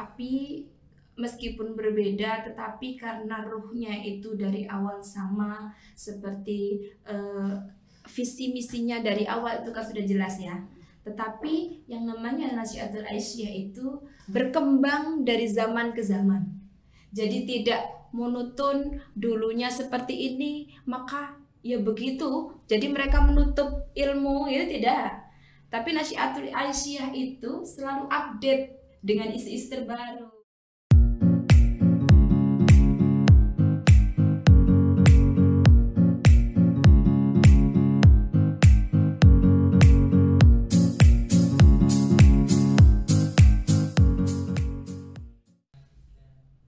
tapi meskipun berbeda tetapi karena ruhnya itu dari awal sama seperti uh, visi misinya dari awal itu kan sudah jelas ya. Tetapi yang namanya nasihatul aisyah itu berkembang dari zaman ke zaman. Jadi tidak monoton dulunya seperti ini maka ya begitu. Jadi mereka menutup ilmu ya tidak. Tapi nasihatul aisyah itu selalu update dengan isi-isi terbaru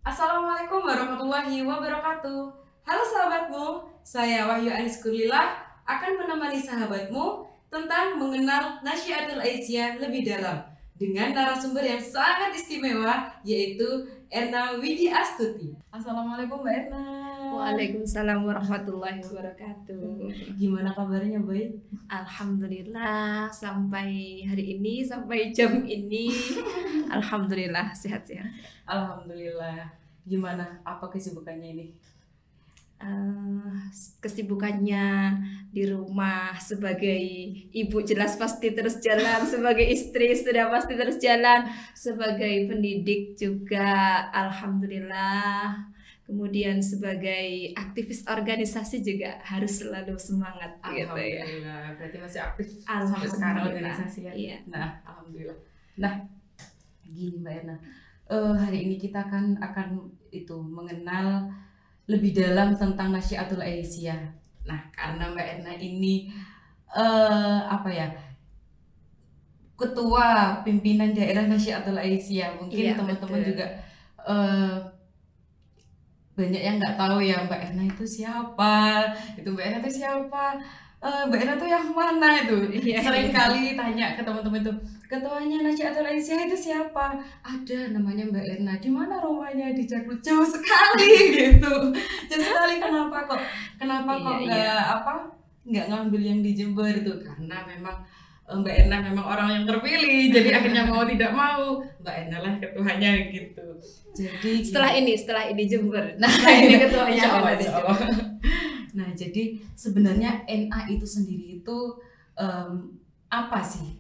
Assalamualaikum warahmatullahi wabarakatuh. Halo sahabatmu, saya Wahyu Anis Kurlila akan menemani sahabatmu tentang mengenal Nasyiatul Aisyah lebih dalam dengan narasumber yang sangat istimewa yaitu Erna Widi Astuti. Assalamualaikum Mbak Erna. Waalaikumsalam warahmatullahi wabarakatuh. Gimana kabarnya baik? Alhamdulillah sampai hari ini sampai jam ini alhamdulillah sehat-sehat. Alhamdulillah. Gimana? Apa kesibukannya ini? Uh, kesibukannya di rumah sebagai ibu jelas pasti terus jalan sebagai istri sudah pasti terus jalan sebagai pendidik juga alhamdulillah. Kemudian sebagai aktivis organisasi juga harus selalu semangat gitu ya. Berarti masih aktif sampai sekarang organisasi ya iya. nah alhamdulillah. Nah gini mbak Erna. Uh, hari ini kita kan akan itu mengenal lebih dalam tentang Nasyiatul Aisyah. Nah, karena Mbak Erna ini uh, apa ya? ketua pimpinan daerah Nasyiatul Aisyah. Mungkin iya, teman-teman juga uh, banyak yang nggak tahu ya Mbak Erna itu siapa, itu Mbak Erna itu siapa uh, Mbak Erna tuh yang mana itu? Iya, Sering iya. kali tanya ke teman-teman itu, ketuanya Nasyiatul Aisyah itu siapa? Ada namanya Mbak Erna. Di mana rumahnya di Jakarta? Jauh sekali gitu. Jauh sekali kenapa kok? Kenapa iya, kok nggak iya. apa? Nggak ngambil yang di Jember itu? Karena memang eh, Mbak Erna memang orang yang terpilih, jadi akhirnya mau tidak mau Mbak Erna lah ketuanya gitu. Jadi setelah ini, setelah ini Jember, nah ini ketuanya Allah, Allah. Nah, jadi sebenarnya NA itu sendiri itu um, apa sih?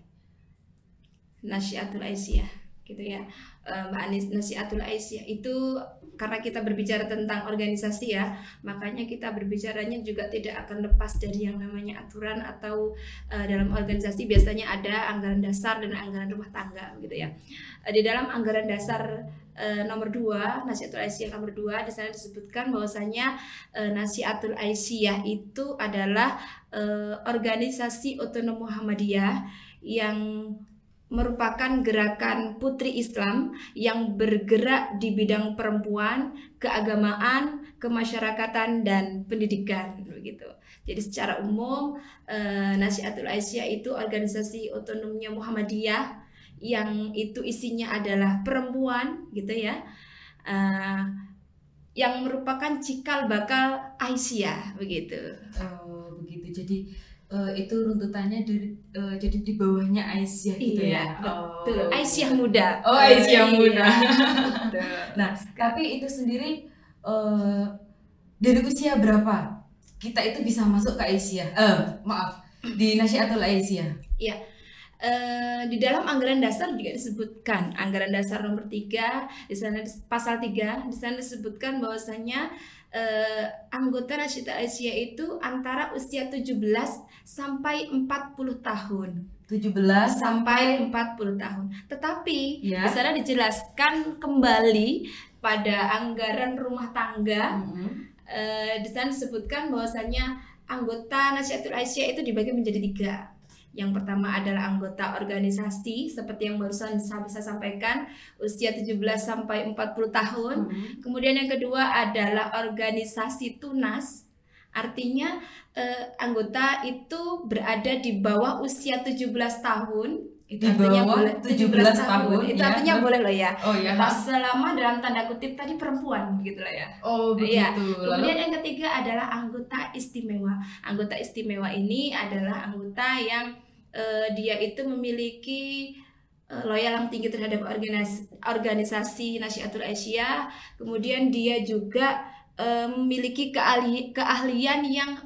Nasyiatul Aisyah gitu ya. Mbak Anis Nasyiatul Aisyah itu karena kita berbicara tentang organisasi ya, makanya kita berbicaranya juga tidak akan lepas dari yang namanya aturan atau uh, dalam organisasi biasanya ada anggaran dasar dan anggaran rumah tangga gitu ya. Uh, di dalam anggaran dasar uh, nomor 2, Nasihatul Aisyah nomor 2 di sana disebutkan bahwasanya uh, Nasihatul Aisyah itu adalah uh, organisasi otonom Muhammadiyah yang merupakan gerakan putri Islam yang bergerak di bidang perempuan, keagamaan, kemasyarakatan dan pendidikan begitu. Jadi secara umum eh, Nasihatul Aisyah itu organisasi otonomnya Muhammadiyah yang itu isinya adalah perempuan gitu ya. Eh, yang merupakan cikal bakal Aisyah begitu. Oh, begitu. Jadi uh, itu runtutannya di, uh, jadi di bawahnya Aisyah gitu iya, ya. Betul. Oh. Aisyah muda. Oh, Aisyah iya. muda. nah, tapi itu sendiri uh, dari usia berapa kita itu bisa masuk ke Aisyah? Uh, maaf, di Nasyiatul Aisyah. Iya. Uh, di dalam anggaran dasar juga disebutkan anggaran dasar nomor 3 di sana pasal 3 di sana disebutkan bahwasanya uh, anggota Nasyid Asia itu antara usia 17 sampai 40 tahun. 17 sampai 40 tahun. Tetapi ya. di sana dijelaskan kembali pada anggaran rumah tangga. Mm -hmm. uh, di sana disebutkan bahwasanya anggota Nasyatul Aisyah itu dibagi menjadi tiga yang pertama adalah anggota organisasi seperti yang barusan saya bisa sampaikan usia 17 sampai 40 tahun. Hmm. Kemudian yang kedua adalah organisasi tunas. Artinya eh, anggota itu berada di bawah usia 17 tahun itu di artinya boleh 17, 17 tahun, tahun itu ya. artinya boleh loh ya oh iya selama dalam tanda kutip tadi perempuan gitu lah ya oh iya. begitu ya. kemudian Lalu? yang ketiga adalah anggota istimewa anggota istimewa ini adalah anggota yang uh, dia itu memiliki uh, loyal yang tinggi terhadap organisasi, organisasi Nasyatul Asia. Kemudian dia juga uh, memiliki keahli, keahlian yang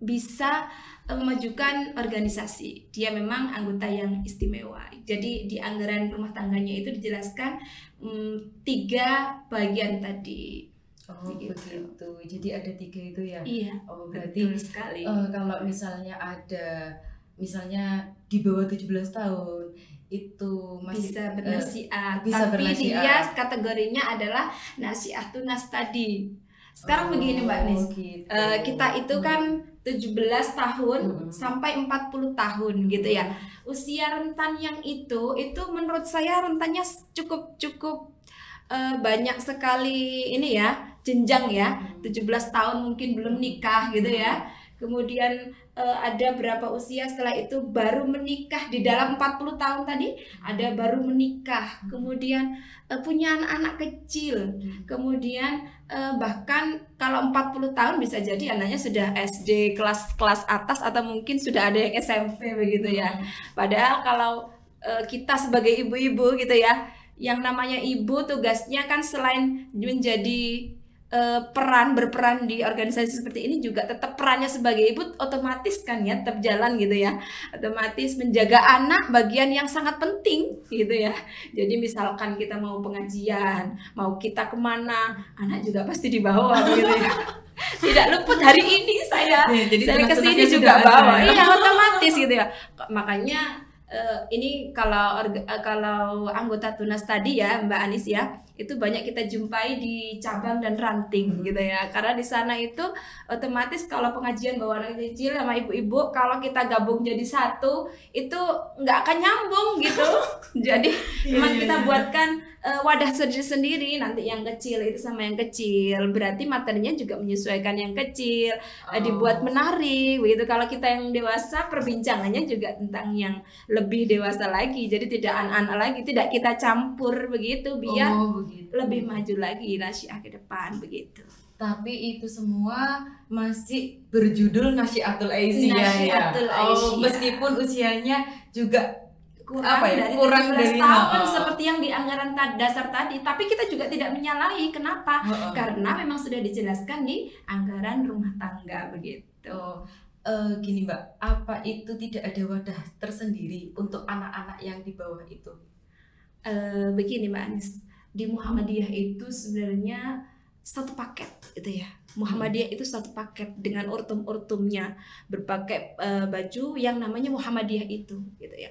bisa memajukan organisasi. Dia memang anggota yang istimewa. Jadi di anggaran rumah tangganya itu dijelaskan um, tiga bagian tadi. Oh gitu. begitu. Jadi ada tiga itu ya. Iya. Oh berarti betul sekali. Uh, kalau misalnya ada misalnya di bawah 17 tahun itu masih bisa bernasihat. Uh, bisa Tapi bernasihat. dia kategorinya adalah nasihat tunas tadi. Sekarang oh, begini Mbak Nis. Gitu. Uh, kita itu kan 17 tahun hmm. sampai 40 tahun gitu ya. Usia rentan yang itu itu menurut saya rentannya cukup cukup uh, banyak sekali ini ya, jenjang ya. 17 tahun mungkin belum nikah gitu ya. Kemudian uh, ada berapa usia setelah itu baru menikah di dalam 40 tahun tadi? Ada baru menikah. Kemudian uh, punya anak-anak kecil. Kemudian uh, bahkan kalau 40 tahun bisa jadi anaknya sudah SD kelas-kelas atas atau mungkin sudah ada yang SMP begitu ya. Padahal kalau uh, kita sebagai ibu-ibu gitu ya yang namanya ibu tugasnya kan selain menjadi uh, peran berperan di organisasi seperti ini juga tetap perannya sebagai ibu otomatis kan ya tetap jalan gitu ya. Otomatis menjaga anak bagian yang sangat penting gitu ya. Jadi misalkan kita mau pengajian mau kita ke mana anak juga pasti dibawa gitu ya. Tidak luput hari ini saya. Ya, jadi saya ke sini juga bawa ya. iya otomatis gitu ya. Makanya uh, ini kalau uh, kalau anggota tunas tadi ya Mbak Anis ya itu banyak kita jumpai di cabang dan ranting hmm. gitu ya karena di sana itu otomatis kalau pengajian bawa anak kecil sama ibu-ibu kalau kita gabung jadi satu itu nggak akan nyambung gitu jadi yeah, memang iya, kita yeah. buatkan uh, wadah sendiri-sendiri nanti yang kecil itu sama yang kecil berarti materinya juga menyesuaikan yang kecil oh. uh, dibuat menarik begitu kalau kita yang dewasa perbincangannya juga tentang yang lebih dewasa lagi jadi tidak anak-anak lagi tidak kita campur begitu biar oh begitu. lebih maju lagi nasihat ke depan begitu tapi itu semua masih berjudul Nasihatul Aisyah ya. Ya. Oh, meskipun usianya juga kurang apa ya? dari kurang dari tahun oh. seperti yang di anggaran dasar tadi tapi kita juga tidak menyalahi kenapa oh, oh. karena memang sudah dijelaskan di anggaran rumah tangga begitu uh, gini mbak apa itu tidak ada wadah tersendiri untuk anak-anak yang di bawah itu uh, begini mbak Anis di Muhammadiyah itu sebenarnya satu paket gitu ya. Muhammadiyah itu satu paket dengan urtum-urtumnya berpakai uh, baju yang namanya Muhammadiyah itu gitu ya.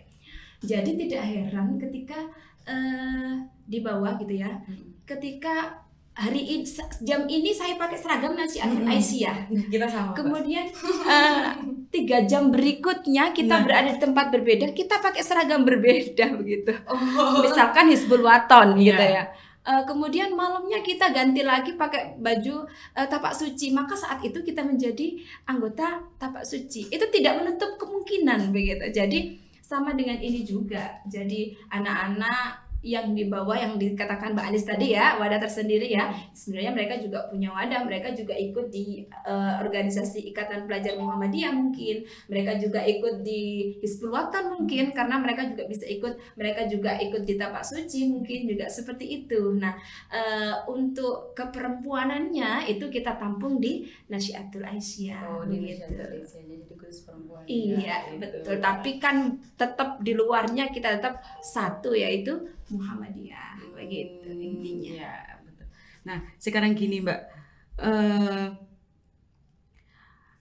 Jadi tidak heran ketika uh, di bawah gitu ya. Ketika hari ini jam ini saya pakai seragam nasi hmm. Aisyah. Kita sama. Kemudian uh, tiga jam berikutnya kita nah. berada di tempat berbeda, kita pakai seragam berbeda begitu. Oh. Misalkan Hizbul Waton yeah. gitu ya. Uh, kemudian malamnya kita ganti lagi pakai baju uh, tapak suci maka saat itu kita menjadi anggota tapak suci itu tidak menutup kemungkinan begitu jadi sama dengan ini juga jadi anak-anak yang di bawah yang dikatakan Mbak Anis tadi ya wadah tersendiri ya. Sebenarnya mereka juga punya wadah mereka juga ikut di uh, organisasi Ikatan Pelajar Muhammadiyah mungkin. Mereka juga ikut di Hizbul Watan mungkin karena mereka juga bisa ikut mereka juga ikut di Tapak Suci mungkin juga seperti itu. Nah uh, untuk keperempuanannya itu kita tampung di Nasyiatul Aisyah oh, di Nasyiatul Aisyah jadi khusus perempuan. Iya ya, betul. itu. tapi kan tetap di luarnya kita tetap satu yaitu Muhammadiyah hmm, begitu intinya. Ya, betul. Nah, sekarang gini, Mbak. Uh,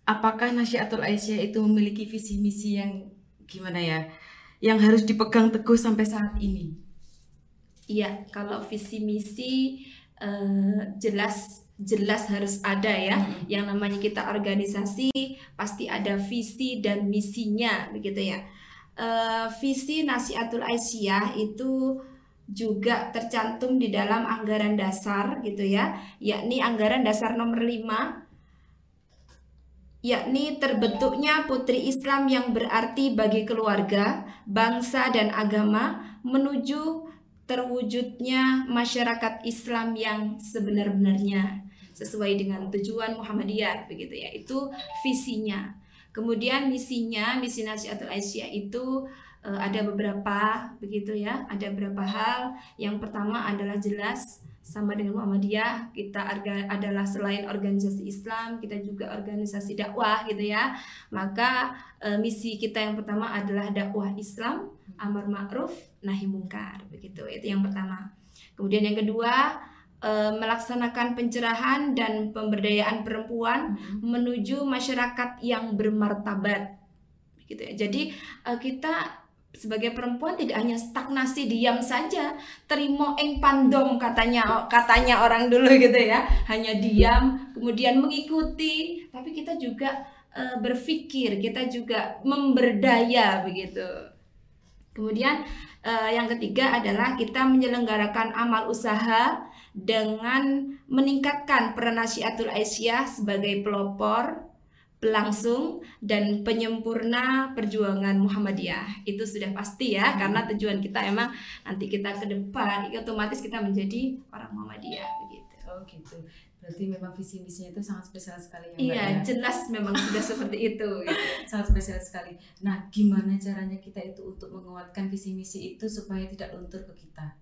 apakah Nasyatul Aisyah itu memiliki visi misi yang gimana ya? Yang harus dipegang teguh sampai saat ini? Iya, kalau visi misi uh, jelas jelas harus ada ya. Hmm. Yang namanya kita organisasi pasti ada visi dan misinya begitu ya. Uh, visi Nasihatul Aisyah itu juga tercantum di dalam anggaran dasar gitu ya, yakni anggaran dasar nomor 5 yakni terbentuknya putri Islam yang berarti bagi keluarga, bangsa dan agama menuju terwujudnya masyarakat Islam yang sebenar-benarnya sesuai dengan tujuan Muhammadiyah begitu ya. Itu visinya. Kemudian misinya, misi Nasihatul Aisyah itu uh, ada beberapa begitu ya. Ada beberapa hal. Yang pertama adalah jelas sama dengan Muhammadiyah kita adalah selain organisasi Islam kita juga organisasi dakwah gitu ya. Maka uh, misi kita yang pertama adalah dakwah Islam amar ma'ruf nahi mungkar begitu. Itu yang pertama. Kemudian yang kedua uh, melaksanakan pencerahan dan pemberdayaan perempuan hmm. menuju masyarakat yang bermartabat gitu ya. Jadi kita sebagai perempuan tidak hanya stagnasi diam saja terima eng pandom katanya katanya orang dulu gitu ya. Hanya diam kemudian mengikuti. Tapi kita juga e, berpikir kita juga memberdaya begitu. Kemudian e, yang ketiga adalah kita menyelenggarakan amal usaha dengan meningkatkan peran Nasyiatul Aisyah sebagai pelopor pelangsung dan penyempurna perjuangan Muhammadiyah itu sudah pasti ya hmm. karena tujuan kita emang nanti kita ke depan otomatis kita menjadi orang Muhammadiyah begitu. Oh gitu. Berarti memang visi misinya itu sangat spesial sekali ya. Iya, ya? jelas memang sudah seperti itu. Gitu. Sangat spesial sekali. Nah, gimana caranya kita itu untuk menguatkan visi misi itu supaya tidak luntur ke kita?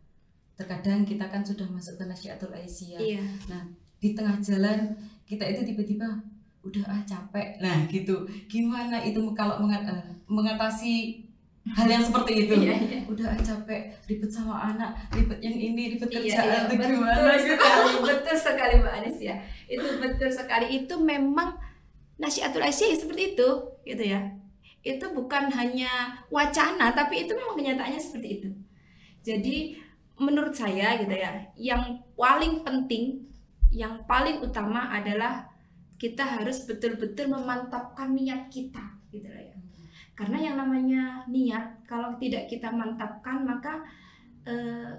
Terkadang kita kan sudah masuk ke Nasyiatul Aisyah. Iya. Nah, di tengah jalan kita itu tiba-tiba udah ah capek. Nah gitu. Gimana itu kalau mengat uh, mengatasi hal yang seperti itu? Iya, iya. udah ah capek. Ribet sama anak ribet yang ini ribet iya, kerjaan. iya, betul gimana gitu. sekali betul sekali mbak Anis ya. Itu betul sekali. Itu memang nasihatul Aisyah ya seperti itu gitu ya. Itu bukan hanya wacana tapi itu memang kenyataannya seperti itu. Jadi menurut saya gitu ya yang paling penting yang paling utama adalah kita harus betul-betul memantapkan niat kita gitu lah ya. Karena yang namanya niat kalau tidak kita mantapkan maka eh,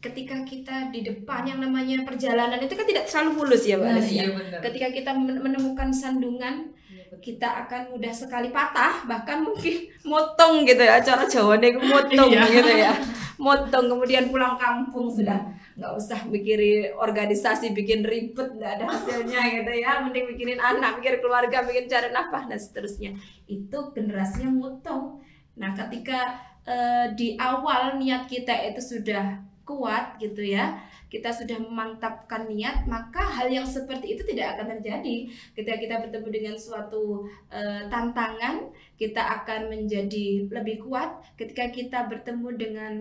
ketika kita di depan yang namanya perjalanan itu kan tidak selalu mulus ya mbak nah, ya ketika kita menemukan sandungan iya, kita akan mudah sekali patah bahkan mungkin motong gitu ya cara Jawa nih motong iya. gitu ya motong kemudian pulang kampung sudah. Nggak usah mikirin organisasi bikin ribet nggak ada hasilnya gitu ya. Mending bikinin anak mikir keluarga bikin cari nafkah dan seterusnya. Itu generasinya motong. Nah ketika uh, di awal niat kita itu sudah kuat gitu ya kita sudah memantapkan niat maka hal yang seperti itu tidak akan terjadi. Ketika kita bertemu dengan suatu uh, tantangan kita akan menjadi lebih kuat ketika kita bertemu dengan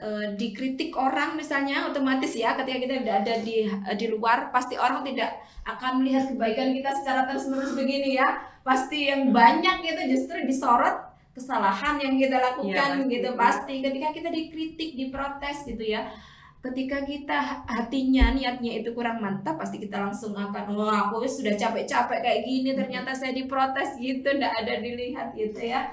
uh, dikritik orang misalnya otomatis ya ketika kita tidak ada di uh, di luar pasti orang tidak akan melihat kebaikan kita secara terus menerus begini ya. Pasti yang banyak itu justru disorot kesalahan yang kita lakukan ya, gitu pasti. Ketika kita dikritik diprotes gitu ya ketika kita hatinya niatnya itu kurang mantap pasti kita langsung akan wah aku sudah capek-capek kayak gini ternyata saya diprotes gitu ndak ada dilihat gitu ya.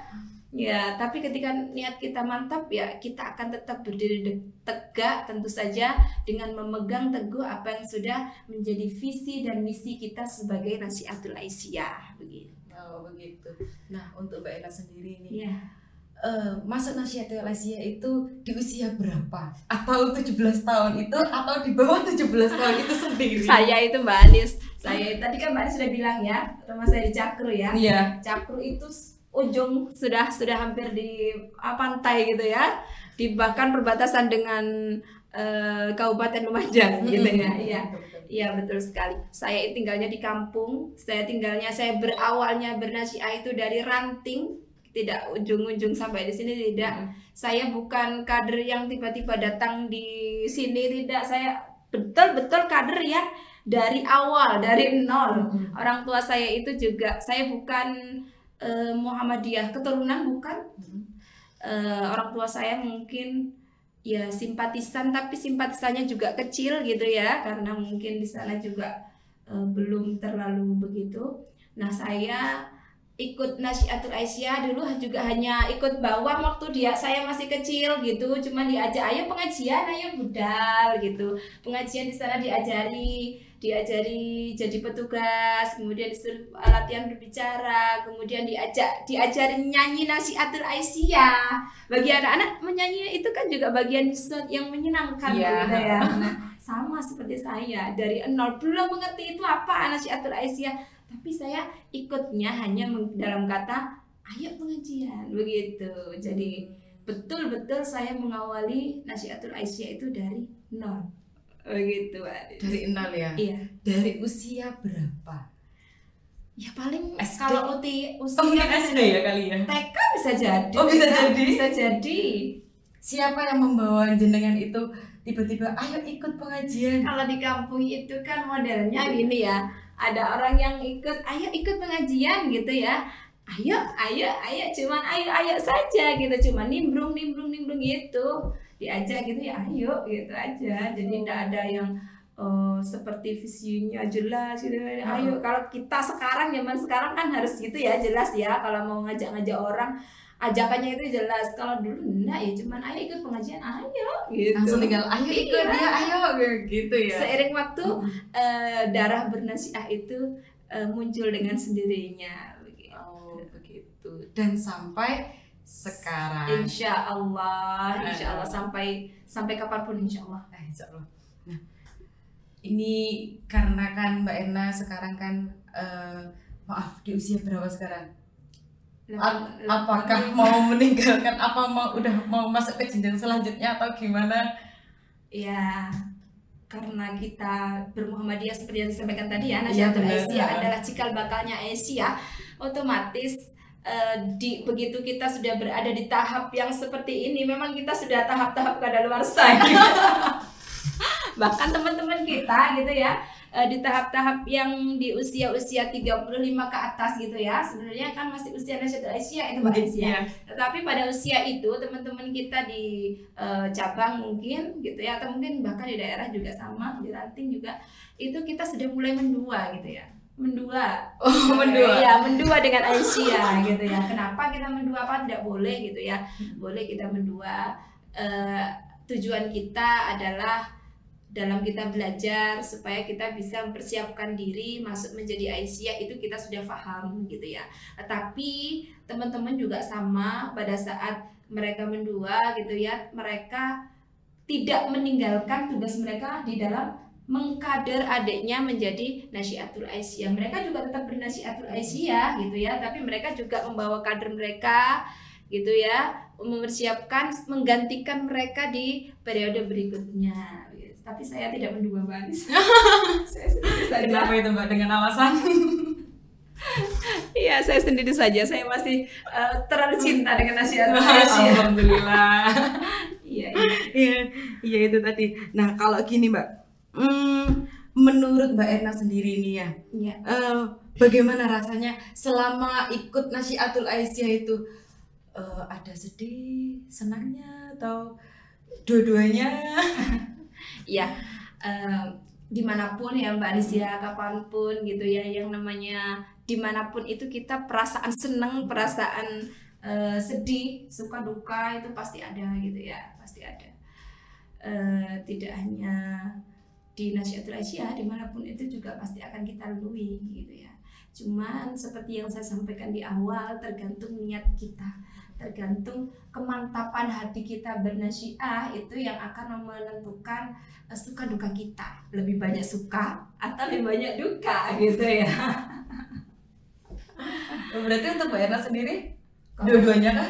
Ya tapi ketika niat kita mantap ya kita akan tetap berdiri tegak tentu saja dengan memegang teguh apa yang sudah menjadi visi dan misi kita sebagai nasihatul aisyah begitu. Oh begitu. Nah untuk mbak Ella sendiri nih ya uh, masuk Nasyiatul Asia itu di usia berapa? Atau 17 tahun itu atau di bawah 17 tahun itu sendiri? Saya itu Mbak Anis. Saya tadi kan Mbak Anis sudah bilang ya, rumah saya di Cakru ya. Iya. Cakru itu ujung sudah sudah hampir di uh, pantai gitu ya. Di bahkan perbatasan dengan uh, Kabupaten Lumajang gitu ya. Iya. Iya betul sekali. Saya tinggalnya di kampung. Saya tinggalnya saya berawalnya bernasiah itu dari ranting tidak ujung-ujung sampai di sini tidak. Hmm. Saya bukan kader yang tiba-tiba datang di sini tidak. Saya betul-betul kader yang dari awal dari nol. Hmm. Orang tua saya itu juga saya bukan uh, Muhammadiyah keturunan bukan. Hmm. Uh, orang tua saya mungkin ya simpatisan tapi simpatisannya juga kecil gitu ya karena mungkin di sana juga uh, belum terlalu begitu. Nah, saya ikut Nasyiatul Aisyah dulu juga hanya ikut bawah waktu dia saya masih kecil gitu. Cuma diajak ayo pengajian ayo budal gitu. Pengajian di sana diajari diajari jadi petugas kemudian disuruh latihan berbicara kemudian diajak diajari nyanyi Nasyiatul Aisyah. Bagi anak-anak menyanyi itu kan juga bagian yang menyenangkan yeah. gitu ya. Nah sama seperti saya dari nol belum mengerti itu apa Nasyiatul Aisyah tapi saya ikutnya hanya dalam kata ayo pengajian begitu. Jadi betul-betul saya mengawali nasihatul Aisyah itu dari nol. Begitu dari nol ya? Iya. Dari usia berapa? Ya paling SD? kalau uti oh usia mungkin SD ya kali ya? TK bisa jadi Oh, bisa jadi? bisa jadi. Siapa yang membawa jenengan itu tiba-tiba ayo ikut pengajian. Kalau di kampung itu kan modelnya gini ya ada orang yang ikut ayo ikut pengajian gitu ya. Ayo ayo ayo cuman ayo ayo saja gitu. Cuman nimbrung nimbrung nimbrung gitu. Diajak gitu ya ayo gitu aja. Jadi tidak ada yang eh, seperti visinya jelas gitu. Ayo kalau kita sekarang zaman sekarang kan harus gitu ya jelas ya kalau mau ngajak-ngajak orang ajakannya itu jelas kalau dulu enggak ya cuman ayo ikut pengajian ayo gitu langsung tinggal ayo ikut Iya. ya ayo gitu ya seiring waktu Mm. eh, darah bernasiah itu eh, muncul dengan sendirinya begitu. oh begitu dan sampai sekarang Insya Allah, insya Allah Eh. sampai sampai kapan pun insya Allah. Eh, insya Allah. Nah, ini karena kan Mbak Erna sekarang kan eh, maaf di usia berapa sekarang? A- apakah mau meninggalkan apa mau udah mau masuk ke jenjang selanjutnya atau gimana? Ya, karena kita bermuhammadiyah seperti yang disampaikan tadi ya, Iya, Nasyatul benar. Aisyah adalah cikal bakalnya Aisyah, otomatis eh, di begitu kita sudah berada di tahap yang seperti ini, memang kita sudah tahap-tahap kadaluarsa. Bahkan teman-teman kita gitu ya, eh, di tahap-tahap yang di usia-usia 35 ke atas gitu ya, sebenarnya kan masih usia Nasyatul Aisyah itu Mbak Aisyah. Iya. Tetapi pada usia itu teman-teman kita di eh, cabang mungkin gitu ya atau mungkin bahkan di daerah juga sama di ranting juga itu kita sudah mulai mendua gitu ya. Mendua. Oh, mendua. ya. mendua. Dengan Aisyah gitu ya. Kenapa kita mendua? Apa? Tidak boleh gitu ya. Boleh kita mendua. Eh, tujuan kita adalah dalam kita belajar supaya kita bisa mempersiapkan diri masuk menjadi Aisyah itu kita sudah paham gitu ya tapi teman-teman juga sama pada saat mereka mendua gitu ya mereka tidak meninggalkan tugas mereka di dalam mengkader adiknya menjadi nasihatul Aisyah mereka juga tetap bernasihatul Aisyah gitu ya tapi mereka juga membawa kader mereka gitu ya mempersiapkan menggantikan mereka di periode berikutnya. Tapi saya tidak mendua Mbak Anis saya sendiri saja Kenapa itu Mbak dengan alasan? Iya, saya sendiri saja. Saya masih eh, terlalu cinta dengan Aisyah. Alhamdulillah. Iya, iya. Iya, iya itu tadi. Nah, kalau gini Mbak, hmm, menurut Mbak Erna sendiri nih ya, Iya. eh, bagaimana rasanya selama ikut Nasihatul Aisyah itu eh, ada sedih, senangnya atau dua-duanya? Iya. eh, di mana pun ya Mbak Alicia, kapan pun gitu ya, yang namanya di mana pun itu kita perasaan senang, perasaan eh, sedih, suka duka itu pasti ada gitu ya, pasti ada. Eh, tidak hanya di Nasihatul Aisyah, di mana pun itu juga pasti akan kita lalui gitu ya. Cuman seperti yang saya sampaikan di awal, tergantung niat kita, tergantung kemantapan hati kita bernasiah itu yang akan menentukan eh, suka duka kita. Lebih banyak suka atau lebih banyak duka gitu ya. Berarti untuk Mbak Erna sendiri dua-duanya kah?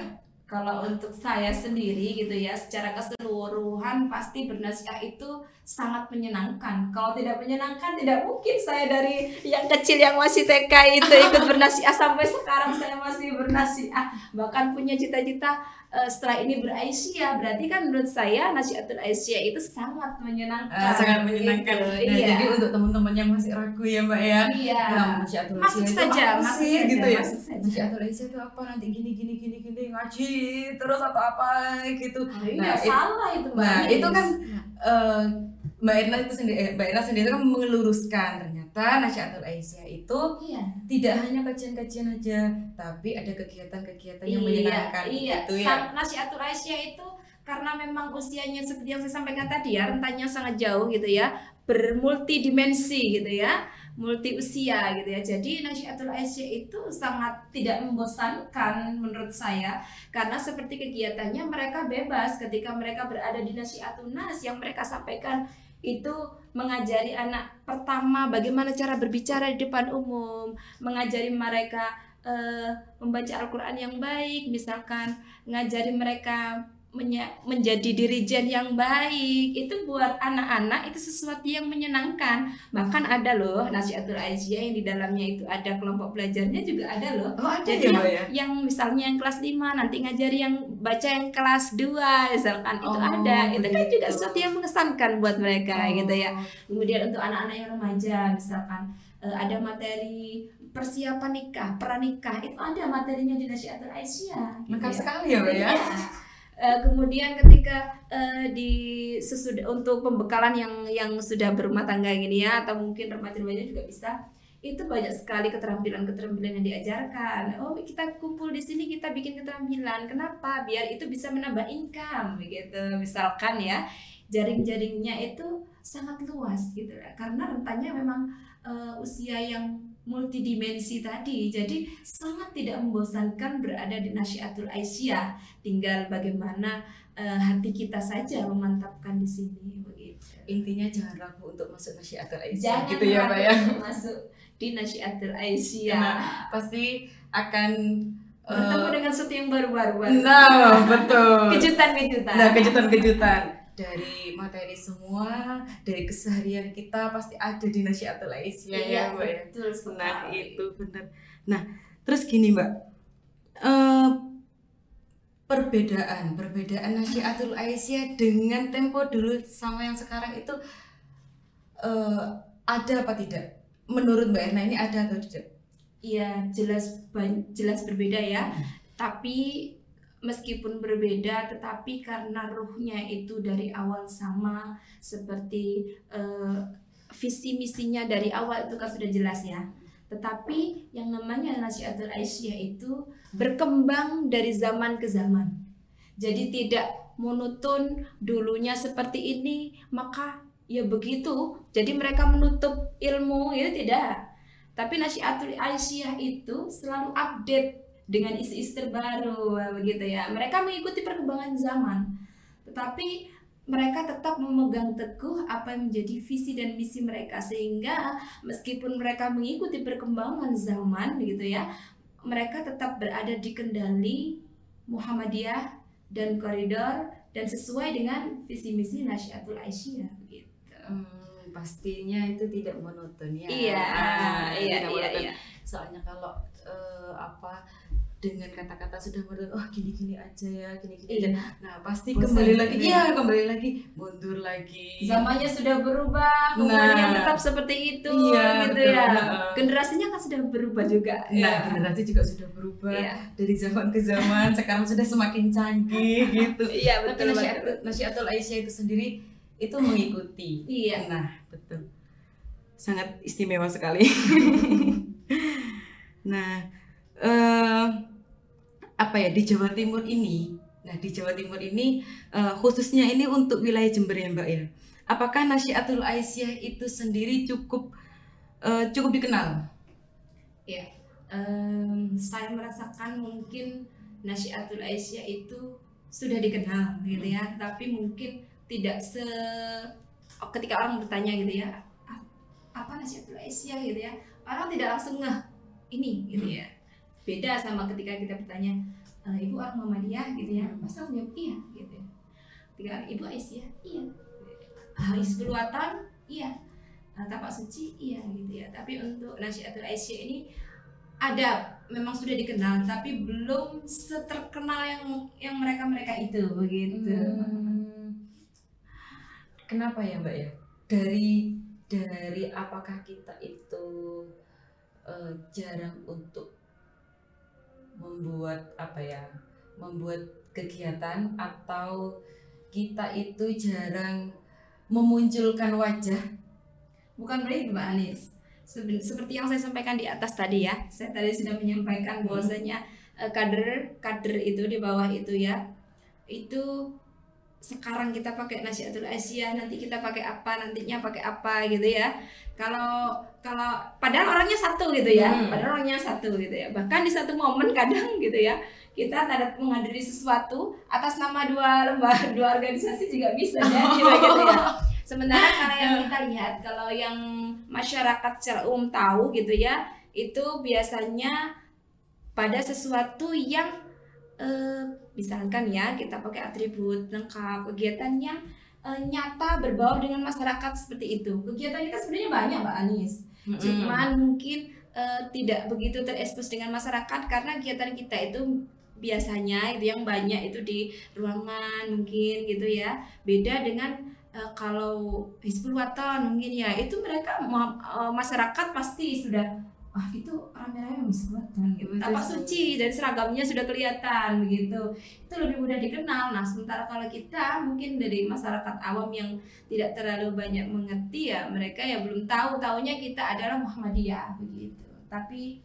Kalau untuk saya sendiri gitu ya, secara keseluruhan pasti bernasihat itu sangat menyenangkan. Kalau tidak menyenangkan, tidak mungkin saya dari yang kecil yang masih TK itu ikut bernasihat sampai sekarang saya masih bernasihat. Bahkan punya cita-cita eh, setelah ini beraisyah. Berarti kan menurut saya nasihatul aisyah itu sangat menyenangkan. Ah, sangat menyenangkan. Gitu, Nah, iya. jadi untuk teman-teman yang masih ragu ya Mbak ya, Iya. Nah, Nasihatul Masuk itu saja, apa masuk sih saja, gitu ya? Nasihatul Aisyah itu apa nanti gini gini gini gini ngaji terus atau apa gitu. Oh, iya, Nah, it- salah itu Mbak nah, itu kan eh, Mbak Erna itu sendiri, eh, Mbak Erna sendiri kan meluruskan ternyata Nasihatul Aisyah itu Iya. tidak hanya kajian-kajian aja, tapi ada kegiatan-kegiatan yang menyenangkan iya. gitu ya. Nasihatul Aisyah itu karena memang usianya seperti yang saya sampaikan tadi ya, rentannya sangat jauh gitu ya, bermultidimensi gitu ya, multi usia gitu ya. Jadi Nasihatul Aisyah itu sangat tidak membosankan menurut saya karena seperti kegiatannya mereka bebas ketika mereka berada di Nasihatun Nas yang mereka sampaikan itu mengajari anak pertama bagaimana cara berbicara di depan umum, mengajari mereka uh, membaca Al-Quran yang baik, misalkan ngajari mereka menjadi dirijen yang baik itu buat anak-anak itu sesuatu yang menyenangkan bahkan ada loh nasihatul Aisyah yang di dalamnya itu ada kelompok belajarnya juga ada loh oh, ada jadi ya, ya? yang misalnya yang kelas 5 nanti ngajari yang baca yang kelas 2 misalkan oh, itu ada itu kan juga sesuatu yang mengesankan buat mereka oh. gitu ya kemudian untuk anak-anak yang remaja misalkan uh, ada materi persiapan nikah, pranikah itu ada materinya di Nasihatul Aisyah. Lengkap gitu ya. sekali ya, ya. Uh, kemudian ketika uh, di sesudah untuk pembekalan yang yang sudah berumah tangga gini ya atau mungkin remaja-remaja juga bisa itu banyak sekali keterampilan-keterampilan yang diajarkan. Oh, kita kumpul di sini kita bikin keterampilan. Kenapa? Biar itu bisa menambah income gitu. Misalkan ya, jaring-jaringnya itu sangat luas gitu. Karena rentannya memang uh, usia yang multidimensi tadi. Jadi sangat tidak membosankan berada di Nasyiatul Aisyah. Tinggal bagaimana uh, hati kita saja memantapkan di sini begitu. Intinya jangan ragu untuk masuk Nasyiatul Aisyah jangan gitu ya, Pak ya. Masuk di Nasyiatul Aisyah. Nah, pasti akan bertemu uh, dengan sesuatu yang baru-baru. Nah, betul. Kejutan-kejutan. Nah, kejutan-kejutan dari materi semua dari keseharian kita pasti ada di Nasyiatul Aisyah iya, ya mbak ya betul nah itu benar nah terus gini mbak. Uh, perbedaan perbedaan Nasyiatul Aisyah dengan tempo dulu sama yang sekarang itu uh, ada apa tidak? Menurut mbak Erna ini ada atau tidak? Iya jelas jelas berbeda ya. Hmm. tapi meskipun berbeda tetapi karena ruhnya itu dari awal sama seperti uh, visi misinya dari awal itu kan sudah jelas ya. Tetapi yang namanya nasihatul Aisyah itu berkembang dari zaman ke zaman. Jadi tidak monoton dulunya seperti ini maka ya begitu. Jadi mereka menutup ilmu ya tidak. Tapi nasihatul Aisyah itu selalu update dengan isi-isi terbaru begitu ya. Mereka mengikuti perkembangan zaman. Tetapi mereka tetap memegang teguh apa yang menjadi visi dan misi mereka sehingga meskipun mereka mengikuti perkembangan zaman begitu ya, mereka tetap berada di kendali Muhammadiyah dan koridor dan sesuai dengan visi misi Nasyatul Aisyah begitu. Hmm, pastinya itu tidak monoton ya. Iya, ah, iya, iya, iya. Soalnya kalau uh, apa dengan kata-kata sudah menurut oh gini-gini aja ya gini-gini iya. nah pasti Bosan kembali lagi iya kembali lagi mundur lagi. Zamannya sudah berubah kemudian nah, tetap seperti itu iya, gitu betul. ya. Generasinya kan sudah berubah juga. Nah ya. generasi juga sudah berubah iya. dari zaman ke zaman sekarang sudah semakin canggih gitu. Iya betul tapi Nasyiatul Aisyah itu sendiri itu mengikuti. Iya. Nah betul. Sangat istimewa sekali. Nah uh, apa ya di Jawa Timur ini. Nah di Jawa Timur ini uh, khususnya ini untuk wilayah Jember ya Mbak ya. Apakah Nasyiatul Aisyah itu sendiri cukup uh, cukup dikenal? Ya um, saya merasakan mungkin Nasyiatul Aisyah itu sudah dikenal gitu ya. Hmm. tapi mungkin tidak se ketika orang bertanya gitu ya apa Nasyiatul Aisyah? gitu ya. Orang tidak langsung ngeh ini gitu ya beda sama ketika kita bertanya e, ibu orang Muhammadiyah gitu ya. Pasti aku jawab iya gitu ya. Ketika ibu Aisyah iya. Hizbul iya. Tapak suci iya gitu ya. Tapi untuk nasihatul Aisyah ini ada memang sudah dikenal tapi belum seterkenal yang yang mereka mereka itu begitu. Hmm. kenapa ya mbak ya? Dari dari apakah kita itu uh, jarang untuk membuat apa ya membuat kegiatan atau kita itu jarang memunculkan wajah bukan berarti Mbak Anis seperti yang saya sampaikan di atas tadi ya saya tadi sudah menyampaikan bahwasanya hmm. kader kader itu di bawah itu ya itu sekarang kita pakai nasihatul Asia nanti kita pakai apa nantinya pakai apa gitu ya. Kalau kalau padahal orangnya satu gitu ya. Hmm. padahal orangnya satu gitu ya. Bahkan di satu momen kadang gitu ya kita ada menghadiri sesuatu atas nama dua lembaga dua organisasi juga bisa ya gitu ya sementara kalau yang kita lihat kalau yang masyarakat secara umum tahu gitu ya itu biasanya pada sesuatu yang uh, misalkan ya kita pakai atribut lengkap kegiatan yang uh, nyata berbau dengan masyarakat seperti itu. Kegiatan kita sebenarnya banyak mbak Anis. Mm -hmm. cuman mungkin uh, tidak begitu terekspos dengan masyarakat karena kegiatan kita itu biasanya itu yang banyak itu di ruangan mungkin gitu ya. Beda dengan uh, kalau Hizbul Waton mungkin ya. Itu mereka uh, masyarakat pasti sudah wah itu rame-rame Hizbul Waton gitu suci dan seragamnya sudah kelihatan begitu. Itu lebih mudah dikenal. Nah sementara kalau kita mungkin dari masyarakat awam yang tidak terlalu banyak mengerti ya mereka ya belum tahu. Tahunya kita adalah Muhammadiyah begitu. Tapi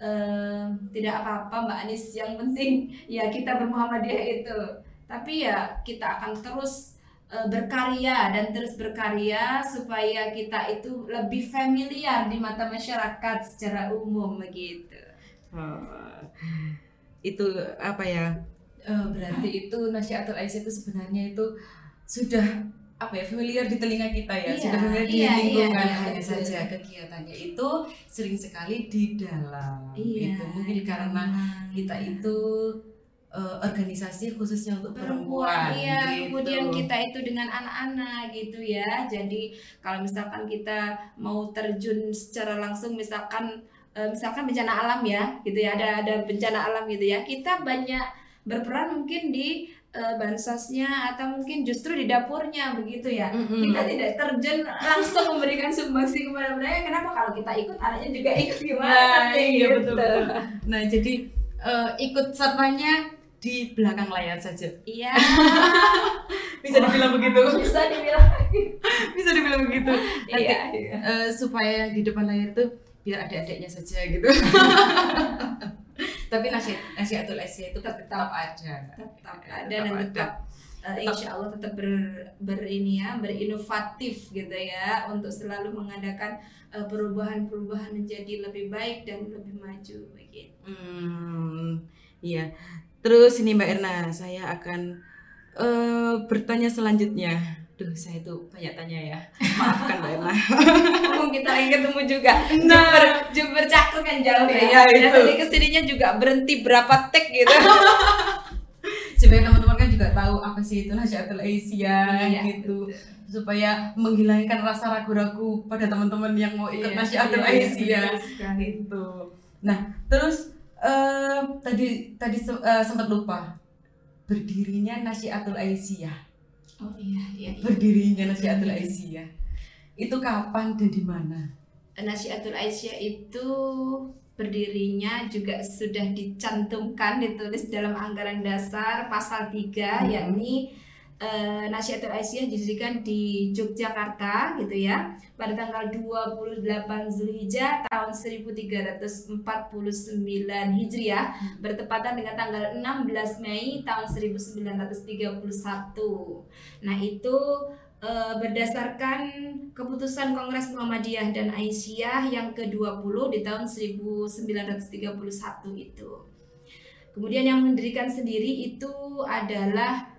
eh, tidak apa-apa Mbak Anis. Yang penting ya kita bermuhammadiyah itu. Tapi ya kita akan terus berkarya dan terus berkarya supaya kita itu lebih familiar di mata masyarakat secara umum begitu. Oh, itu apa ya? Uh, berarti itu nasihatul Aisyah itu sebenarnya itu sudah apa ya familiar di telinga kita ya? Iya, sudah familiar di iya, lingkungan iya, hanya saja. Kegiatannya itu sering sekali di dalam. Iya, itu mungkin karena kita itu uh, organisasi khususnya untuk perempuan. Iya, gitu. kemudian kita itu dengan anak-anak gitu ya. Jadi kalau misalkan kita mau terjun secara langsung misalkan uh, misalkan bencana alam ya, gitu ya. Ada ada bencana alam gitu ya. Kita banyak berperan mungkin di uh, bansosnya atau mungkin justru di dapurnya begitu ya. Mm -hmm. Kita tidak terjun langsung memberikan sumbangsi kepada mereka. Kenapa kalau kita ikut anaknya juga ikut gimana? Nah, iya gitu. betul, betul. Nah, jadi uh, ikut sertanya di belakang layar saja. Iya. bisa dibilang begitu. Bisa dibilang. bisa dibilang begitu. Nanti, iya. iya. Uh, supaya di depan layar itu biar adik-adiknya saja gitu. Tapi nasihat nasihatul Asia itu tetap, tetap ada. Tetap ada tetap dan tetap uh, insya Allah tetap ber, ber ini ya berinovatif gitu ya untuk selalu mengadakan uh, perubahan-perubahan menjadi lebih baik dan lebih maju begitu. Hmm, iya. Terus ini Mbak Erna, saya akan uh, bertanya selanjutnya. Duh, saya itu banyak tanya ya. Maafkan Mbak Erna. Mungkin kita lagi ketemu juga. Nah, Jember, Jember Cakung kan jauh ya. Iya, itu. Tadi ke sininya juga berhenti berapa tek gitu. Supaya teman-teman kan juga tahu apa sih itu Nasyatul Asia iya, gitu. Betul. Supaya menghilangkan rasa ragu-ragu pada teman-teman yang mau ikut iya, Nasyatul iya, Asia. Iya, gitu. Nah, terus uh, tadi tadi uh, sempat lupa berdirinya Nasiatul Aisyah. Oh iya, iya, iya. Berdirinya Nasiatul Aisyah. Itu kapan dan di mana? Nasiatul Aisyah itu berdirinya juga sudah dicantumkan ditulis dalam anggaran dasar pasal 3 hmm. yakni uh, Nasihatul Aisyah didirikan di Yogyakarta gitu ya pada tanggal 28 Zulhijjah tahun 1349 Hijriah hmm. bertepatan dengan tanggal 16 Mei tahun 1931. Nah, itu uh, berdasarkan keputusan Kongres Muhammadiyah dan Aisyah yang ke-20 di tahun 1931 itu. Kemudian yang mendirikan sendiri itu adalah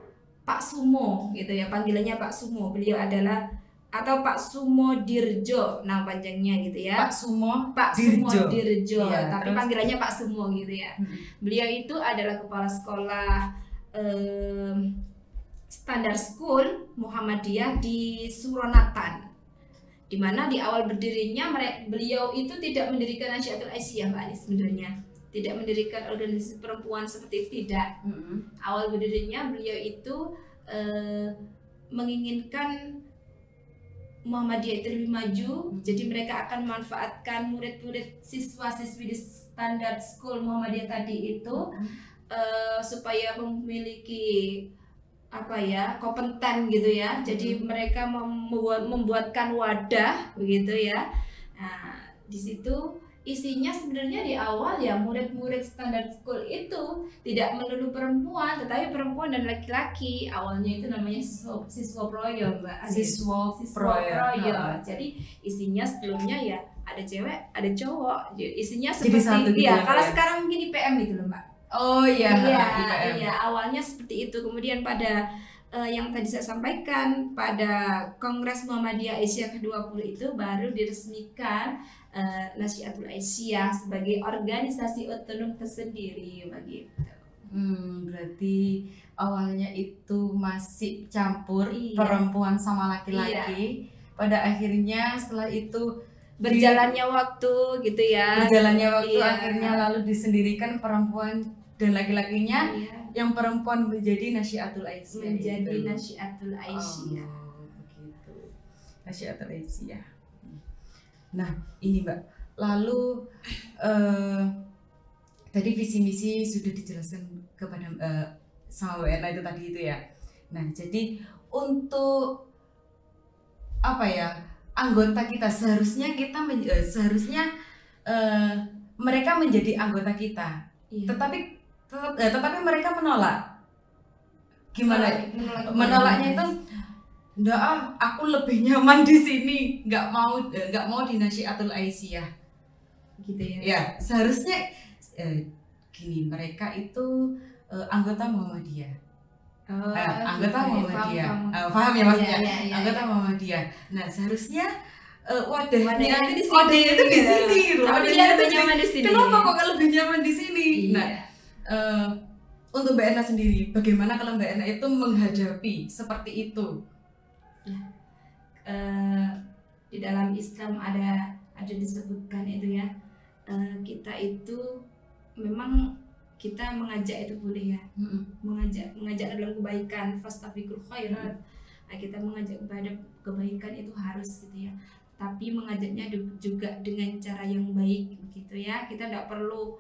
Pak Sumo gitu ya panggilannya Pak Sumo beliau adalah atau Pak Sumo Dirjo nama panjangnya gitu ya Pak Sumo Pak Dirjo. Sumo Dirjo ya, tapi terus? panggilannya Pak Sumo gitu ya hmm. beliau itu adalah kepala sekolah um, standar school Muhammadiyah di Suronatan di mana di awal berdirinya beliau itu tidak mendirikan Nasyatul Aisyah Mbak Anis sebenarnya tidak mendirikan organisasi perempuan seperti itu tidak mm-hmm. awal berdirinya beliau itu uh, menginginkan Muhammadiyah itu lebih maju mm-hmm. jadi mereka akan memanfaatkan murid-murid siswa-siswi di standar school Muhammadiyah tadi itu mm-hmm. uh, supaya memiliki apa ya kompeten gitu ya jadi mm-hmm. mereka membuat membuatkan wadah begitu ya nah di situ isinya sebenarnya di awal ya murid-murid standar school itu tidak melulu perempuan tetapi perempuan dan laki-laki. Awalnya itu namanya siswa, siswa proyo mbak. Siswa, siswa proyo, proyo. jadi isinya sebelumnya ya ada cewek ada cowok. Isinya seperti Jadi gitu ya kalau sekarang mungkin IPM itu loh mbak. Oh iya iya iya awalnya seperti itu. Kemudian pada uh, yang tadi saya sampaikan pada Kongres Muhammadiyah Asia ke-20 itu baru diresmikan uh, Nasiatul Aisyah sebagai organisasi otonom tersendiri begitu. Hmm, berarti awalnya itu masih campur iya. perempuan sama laki-laki. Iya. Pada akhirnya setelah itu berjalannya di, waktu gitu ya. Berjalannya waktu iya. akhirnya lalu disendirikan perempuan dan laki-lakinya iya. yang perempuan menjadi Nasyiatul Aisyah. Menjadi itu. Nasyiatul Aisyah. Oh, begitu. Nasyiatul Aisyah. Nah, ini Mbak. Lalu uh, tadi visi misi sudah dijelaskan kepada uh, sama WNA itu tadi itu ya. Nah, jadi untuk apa ya? anggota kita seharusnya kita men, uh, seharusnya uh, mereka menjadi anggota kita. Iya. Tetapi tetap, uh, tetapi mereka menolak. Gimana? Menolak, menolaknya itu enggak ah, aku lebih nyaman di sini, nggak mau nggak mau di Nasyiatul Aisyah. Gitu ya. Ya, seharusnya uh, gini, mereka itu uh, anggota Muhammadiyah. Oh, uh, anggota gitu, Muhammadiyah. Paham, paham. Uh, paham ya maksudnya? Ya, ya, ya, anggota ya. Muhammadiyah. Nah, seharusnya uh, wadahnya wadahnya itu di sini, wadahnya itu di gitu. sini gitu. Wadahnya lebih nyaman di sini. Kenapa kok lebih nyaman di sini? Iya. Nah, uh, untuk Mbak Ena sendiri, bagaimana kalau Mbak Ena itu menghadapi seperti itu? Ya. Uh, di dalam Islam ada ada disebutkan itu ya. Uh, kita itu memang kita mengajak itu boleh ya mm-hmm. mengajak mengajak dalam kebaikan fastafikul khairat nah, kita mengajak kepada kebaikan itu harus gitu ya tapi mengajaknya juga dengan cara yang baik gitu ya kita tidak perlu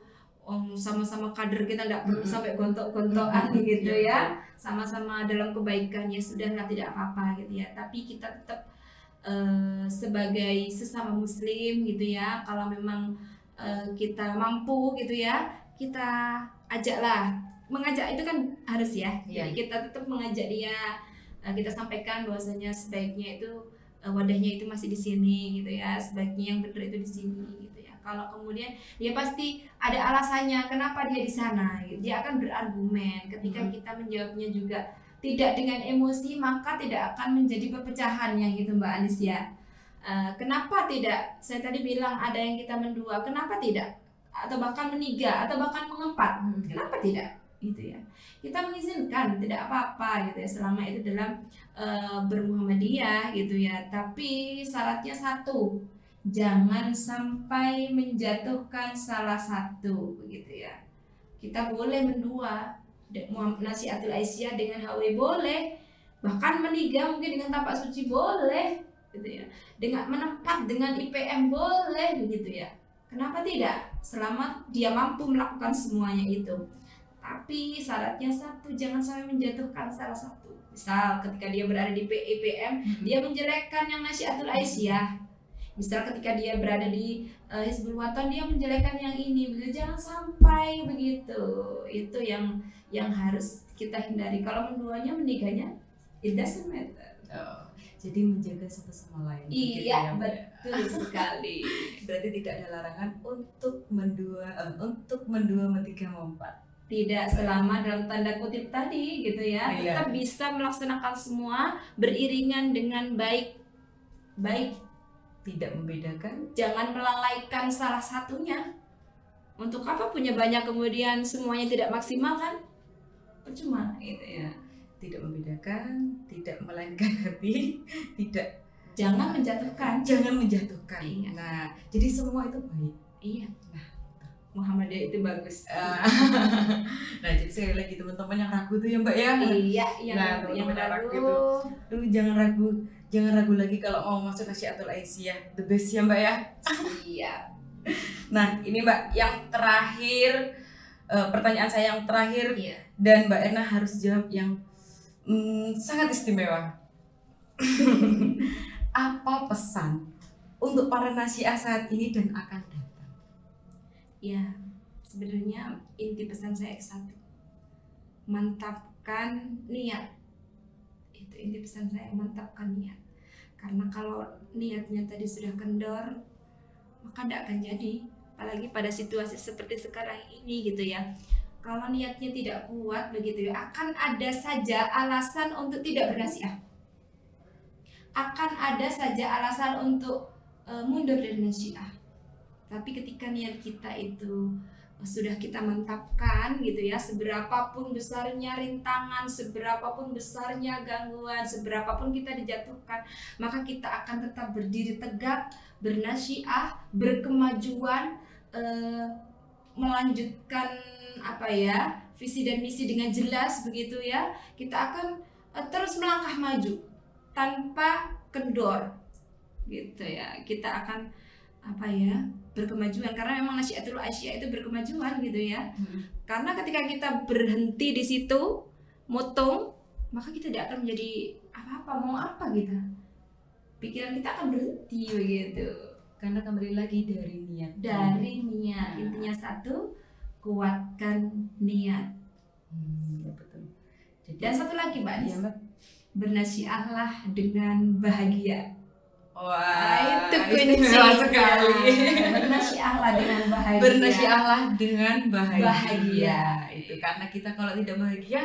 sama-sama kader kita tidak perlu sampai gontok-gontokan gitu ya. sama-sama dalam kebaikan ya sudahlah tidak apa-apa gitu ya. Tapi kita tetap uh, sebagai sesama muslim gitu ya kalau memang uh, kita mampu gitu ya kita ajaklah. Mengajak itu kan harus ya. Yeah. jadi kita tetap mengajak dia eh, kita sampaikan bahwasanya sebaiknya itu wadahnya itu masih di sini gitu ya sebaiknya yang benar itu di sini gitu kalau kemudian dia pasti ada alasannya kenapa dia di sana? Gitu. dia akan berargumen ketika hmm. kita menjawabnya juga tidak dengan emosi maka tidak akan menjadi perpecahan yang gitu mbak Anis ya uh, kenapa tidak? Saya tadi bilang ada yang kita mendua kenapa tidak? Atau bahkan meniga atau bahkan mengempat. Hmm. kenapa tidak? Gitu ya. Kita mengizinkan tidak apa-apa gitu ya selama itu dalam uh, bermuhammadiyah gitu ya. Tapi syaratnya satu jangan sampai menjatuhkan salah satu begitu ya kita boleh mendua nasihatul Aisyah dengan HW boleh bahkan meniga mungkin dengan tapak suci boleh gitu ya dengan menempat dengan IPM boleh begitu ya Kenapa tidak? Selama dia mampu melakukan semuanya itu. Tapi syaratnya satu, jangan sampai menjatuhkan salah satu. Misal ketika dia berada di PIPM, hmm. dia menjelekkan yang Nasyiatul Aisyah. Misal ketika dia berada di uh, Hizbul dia menjelekkan yang ini. Begitu jangan sampai begitu. Itu yang yang harus kita hindari. Kalau menduanya meniganya, it doesn't matter. Oh jadi menjaga satu sama lain iya ya, betul sekali berarti tidak ada larangan untuk mendua uh, untuk mendua mentiga mempat tidak selama dalam tanda kutip tadi gitu ya iya. kita bisa melaksanakan semua beriringan dengan baik baik tidak membedakan jangan melalaikan salah satunya untuk apa punya banyak kemudian semuanya tidak maksimal kan percuma gitu ya tidak membedakan, tidak melainkan hati, tidak jangan menjatuhkan, jangan menjatuhkan. Iya. Nah, jadi semua itu baik. Iya. Nah, Muhammadiyah itu bagus. Ah. nah, jadi sekali lagi teman-teman yang ragu tuh ya Mbak ya. Iya, yang, nah, yang, yang ragu, itu, tuh jangan ragu, jangan ragu lagi kalau mau masuk Nasyiatul Aisyah. The best ya Mbak ya. Iya. nah, ini Mbak yang terakhir uh, pertanyaan saya yang terakhir iya. dan Mbak Erna harus jawab yang hmm, sangat istimewa. Apa pesan untuk para nasihat saat ini dan akan datang? Ya, sebenarnya inti pesan saya satu. Mantapkan niat. Inti pesan saya, mantapkan niat. Karena kalau niatnya tadi sudah kendor, maka tidak akan jadi. Apalagi pada situasi seperti sekarang ini gitu ya kalau niatnya tidak kuat begitu ya akan ada saja alasan untuk tidak bernasihat akan ada saja alasan untuk uh, mundur dari nasihat tapi ketika niat kita itu sudah kita mantapkan gitu ya. Seberapapun besarnya rintangan seberapapun besarnya gangguan seberapapun kita dijatuhkan maka kita akan tetap berdiri tegak bernasiah berkemajuan eh, melanjutkan apa ya visi dan misi dengan jelas begitu ya. Kita akan eh, terus melangkah maju tanpa kendor gitu ya. Kita akan apa ya berkemajuan karena memang nasihatul Asia itu berkemajuan gitu ya. Hmm. karena ketika kita berhenti di situ motong maka kita tidak akan menjadi apa-apa mau apa kita pikiran kita akan berhenti begitu. Karena kembali lagi dari niat. Dari niat. Nah. intinya satu kuatkan niat. Hmm, ya betul. Jadi, dan satu lagi mbak ya, bernasihatlah dengan bahagia Wah, nah, itu kunci sekali. Bernasihatlah dengan bahagia. Bernasihatlah dengan bahagia. Bahagia. Itu karena kita kalau tidak bahagia,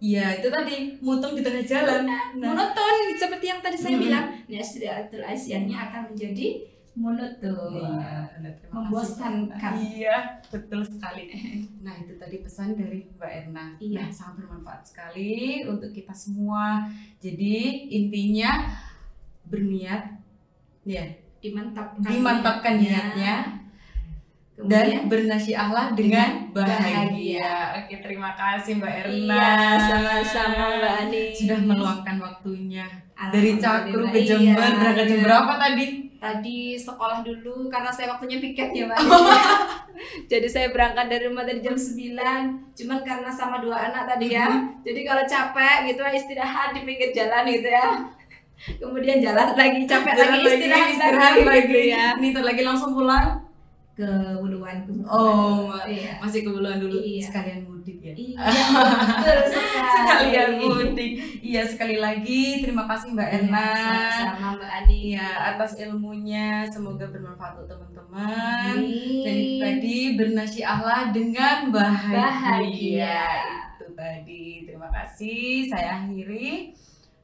ya itu tadi mutung di tengah jalan. Nah, monoton seperti yang tadi saya hmm. bilang. Nasihatul Asyahnya akan menjadi monoton. Iya, membosankan. Iya, betul sekali. Nah, itu tadi pesan dari Mbak Erna. Iya, nah, sangat bermanfaat sekali untuk kita semua. Jadi, intinya berniat ya dimantapkan dimantapkan niatnya, dan bernasihatlah dengan bahagia. bahagia. Oke, terima kasih Mbak Erna. Iya, sama-sama Mbak Ani. Sudah meluangkan waktunya dari Cakru ke Jember iya, berangkat jam iya. berapa tadi? Tadi sekolah dulu karena saya waktunya piket ya Mbak. jadi saya berangkat dari rumah tadi jam 9. Cuman karena sama dua anak tadi ya. Mm-hmm. Jadi kalau capek gitu istirahat di pinggir jalan gitu ya kemudian jalan lagi capek jalan lagi istirahat, istirahat lagi, lagi. Gitu ya ini lagi langsung pulang ke Buluan Oh, iya. masih ke Buluan dulu iya. sekalian mudik ya. Iya, betul sekali. sekalian mudik. Iya, sekali lagi terima kasih Mbak iya, Erna. Sama Mbak Ani. Ya, atas ilmunya semoga bermanfaat untuk teman-teman. Dan tadi bernasihatlah dengan bahagia. bahagia. Itu tadi. Terima kasih. Saya akhiri.